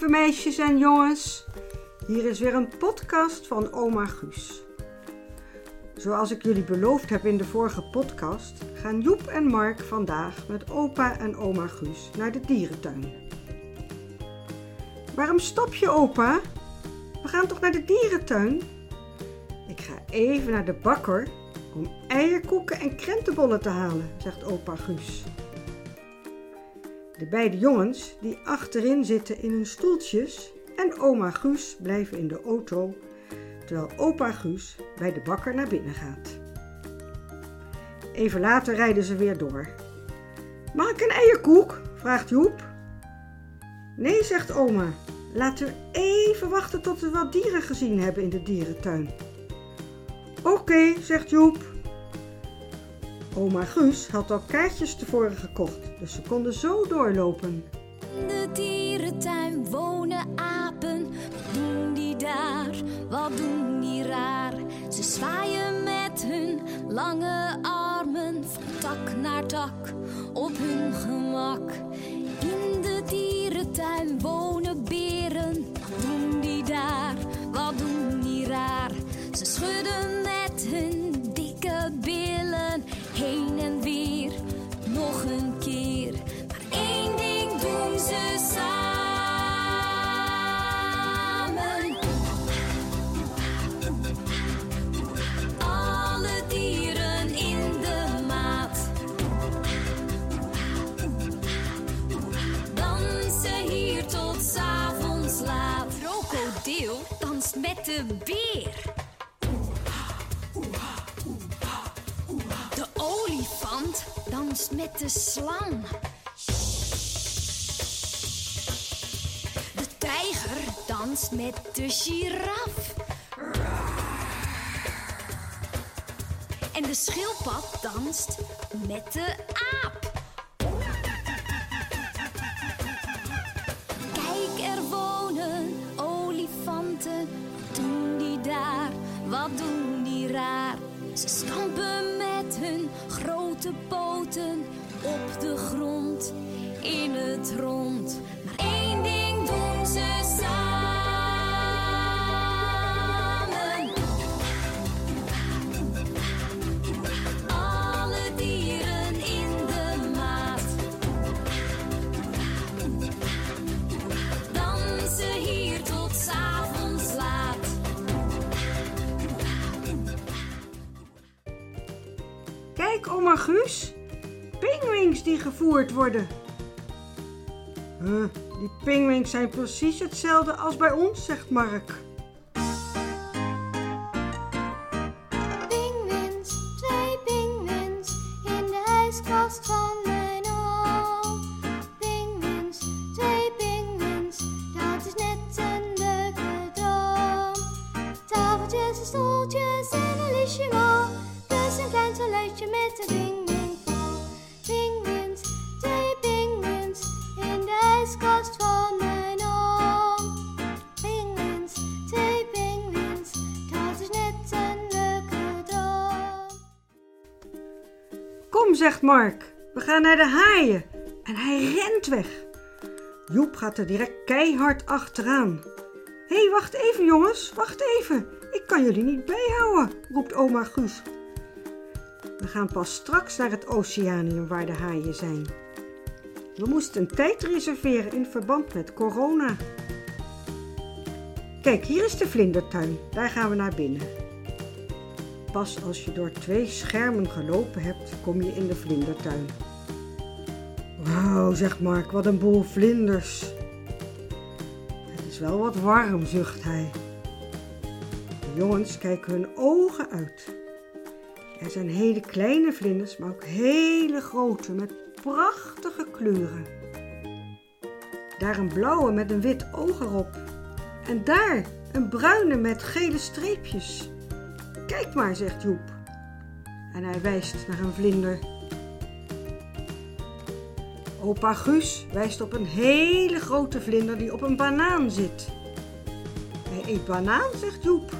Lieve meisjes en jongens. Hier is weer een podcast van oma Guus. Zoals ik jullie beloofd heb in de vorige podcast, gaan Joep en Mark vandaag met opa en oma Guus naar de dierentuin. Waarom stop je, opa? We gaan toch naar de dierentuin? Ik ga even naar de bakker om eierkoeken en krentenbollen te halen, zegt opa Guus. De beide jongens die achterin zitten in hun stoeltjes en oma Guus blijven in de auto terwijl opa Guus bij de bakker naar binnen gaat. Even later rijden ze weer door. Mag ik een eierkoek? vraagt Joep. Nee, zegt oma. Laten we even wachten tot we wat dieren gezien hebben in de dierentuin. Oké, zegt Joep. Oma Guus had al kaartjes tevoren gekocht, dus ze konden zo doorlopen. In de dierentuin wonen apen. Wat die daar? Wat doen die raar? Ze zwaaien met hun lange armen van tak naar tak op hun gemak. In de dierentuin wonen beren. Wat doen die daar? Wat doen die raar? Ze schudden de beer. De olifant danst met de slang. De tijger danst met de giraf. En de schildpad danst met de aap. Met hun grote poten op de grond, in het rond. Maar één ding Kijk, oma Guus. Pinguïns die gevoerd worden. Huh, die pinguïns zijn precies hetzelfde als bij ons, zegt Mark. Pinguïns, twee pinguïns in de ijskast van mijn oom. Pinguïns, twee pinguïns, dat is net een leuke droom. Tafeltjes en stoeltjes en toiletje met een pinguïnval. Pinguïns, twee pinguïns in de ijskast van mijn oom. Pinguïns, twee pinguïns, dat is net een leuke droom. Kom, zegt Mark. We gaan naar de haaien. En hij rent weg. Joep gaat er direct keihard achteraan. Hé, hey, wacht even jongens, wacht even. Ik kan jullie niet bijhouden, roept oma Guus. We gaan pas straks naar het oceanium waar de haaien zijn. We moesten een tijd reserveren in verband met corona. Kijk, hier is de vlindertuin. Daar gaan we naar binnen. Pas als je door twee schermen gelopen hebt, kom je in de vlindertuin. Wauw, zegt Mark, wat een boel vlinders. Het is wel wat warm, zucht hij. De jongens kijken hun ogen uit. Er zijn hele kleine vlinders, maar ook hele grote met prachtige kleuren. Daar een blauwe met een wit oog erop. En daar een bruine met gele streepjes. Kijk maar, zegt Joep. En hij wijst naar een vlinder. Opa Guus wijst op een hele grote vlinder die op een banaan zit. Hij eet banaan, zegt Joep.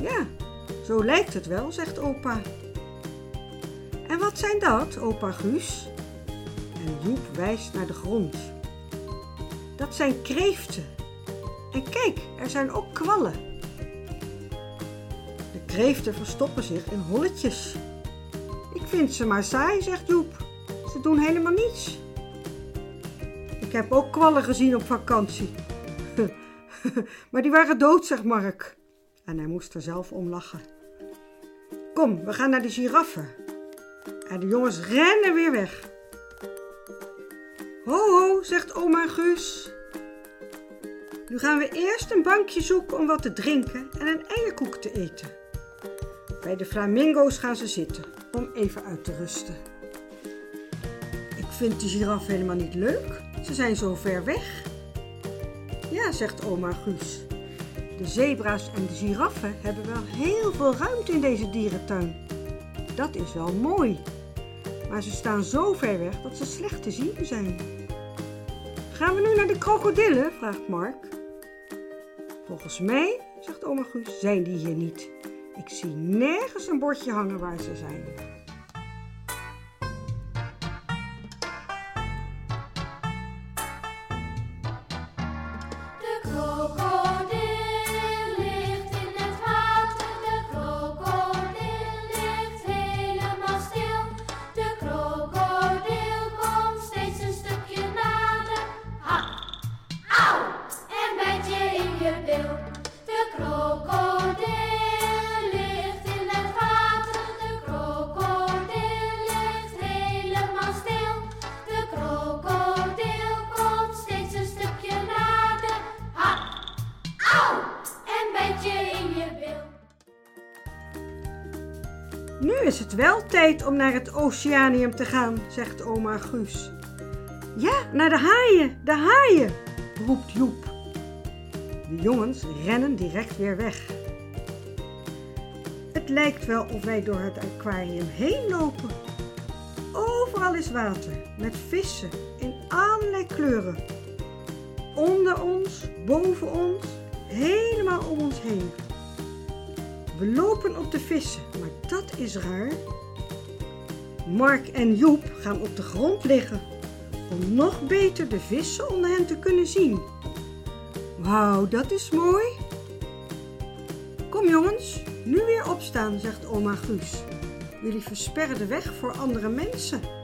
Ja, zo lijkt het wel, zegt opa. En wat zijn dat, opa Guus? En Joep wijst naar de grond. Dat zijn kreeften. En kijk, er zijn ook kwallen. De kreeften verstoppen zich in holletjes. Ik vind ze maar saai, zegt Joep. Ze doen helemaal niets. Ik heb ook kwallen gezien op vakantie. maar die waren dood, zegt Mark. En hij moest er zelf om lachen. Kom, we gaan naar de giraffen. En de jongens rennen weer weg. Ho, ho, zegt oma Guus. Nu gaan we eerst een bankje zoeken om wat te drinken en een eierkoek te eten. Bij de flamingo's gaan ze zitten om even uit te rusten. Ik vind de giraffe helemaal niet leuk. Ze zijn zo ver weg. Ja, zegt oma Guus. De zebra's en de giraffen hebben wel heel veel ruimte in deze dierentuin. Dat is wel mooi. Maar ze staan zo ver weg dat ze slecht te zien zijn. Gaan we nu naar de krokodillen? vraagt Mark. Volgens mij, zegt oma Guus, zijn die hier niet. Ik zie nergens een bordje hangen waar ze zijn. Nu is het wel tijd om naar het oceanium te gaan, zegt oma Guus. Ja, naar de haaien, de haaien, roept Joep. De jongens rennen direct weer weg. Het lijkt wel of wij door het aquarium heen lopen. Overal is water met vissen in allerlei kleuren. Onder ons, boven ons, helemaal om ons heen. We lopen op de vissen, maar dat is raar. Mark en Joep gaan op de grond liggen om nog beter de vissen onder hen te kunnen zien. Wauw, dat is mooi. Kom jongens, nu weer opstaan, zegt oma Guus. Jullie versperren de weg voor andere mensen.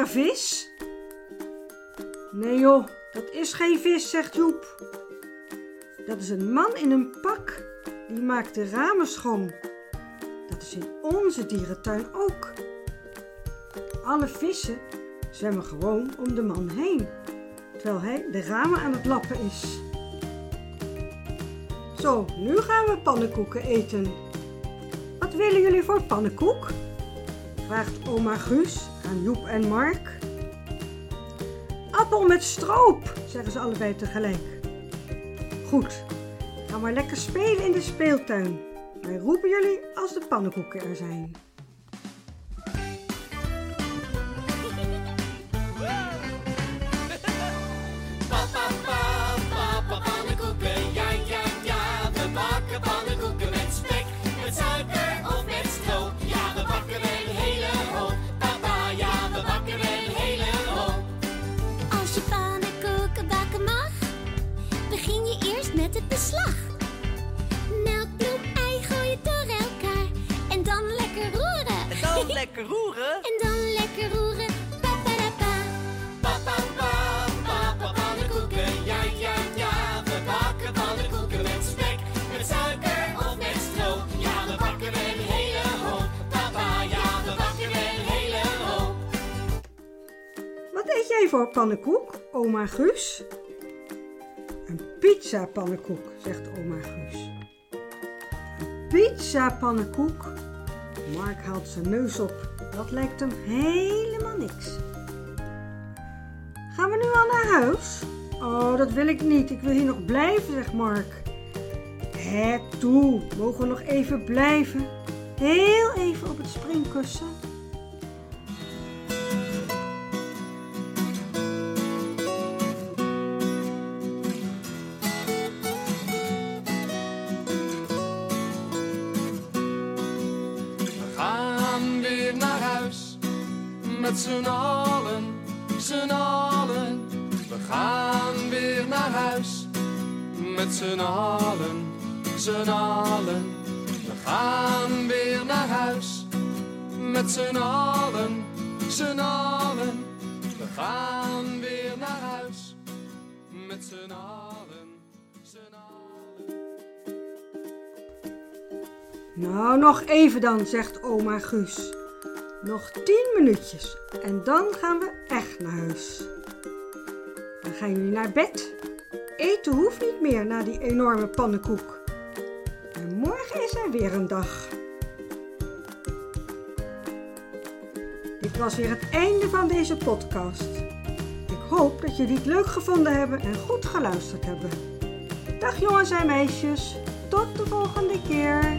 Een vis. Nee joh, dat is geen vis, zegt Joep. Dat is een man in een pak. Die maakt de ramen schoon. Dat is in onze dierentuin ook. Alle vissen zwemmen gewoon om de man heen. Terwijl hij de ramen aan het lappen is. Zo, nu gaan we pannenkoeken eten. Wat willen jullie voor pannenkoek? vraagt oma Guus aan Joep en Mark. Appel met stroop, zeggen ze allebei tegelijk. Goed, ga maar lekker spelen in de speeltuin. Wij roepen jullie als de pannenkoeken er zijn. Voor pannenkoek, oma Guus? Een pizza pannenkoek, zegt oma Guus. Een pizza pannenkoek? Mark haalt zijn neus op. Dat lijkt hem helemaal niks. Gaan we nu al naar huis? Oh, dat wil ik niet. Ik wil hier nog blijven, zegt Mark. Hé, toe, mogen we nog even blijven? Heel even op het springkussen. Met z'n allen, z'n allen. We gaan weer naar huis met z'n allen, z'n allen. We gaan weer naar huis met z'n allen, z'n allen. We gaan weer naar huis met z'n allen, z'n allen. Nou, nog even dan, zegt oma Guus. Nog tien minuutjes en dan gaan we echt naar huis. Dan gaan jullie naar bed. Eten hoeft niet meer na die enorme pannenkoek. En morgen is er weer een dag. Dit was weer het einde van deze podcast. Ik hoop dat jullie het leuk gevonden hebben en goed geluisterd hebben. Dag jongens en meisjes, tot de volgende keer.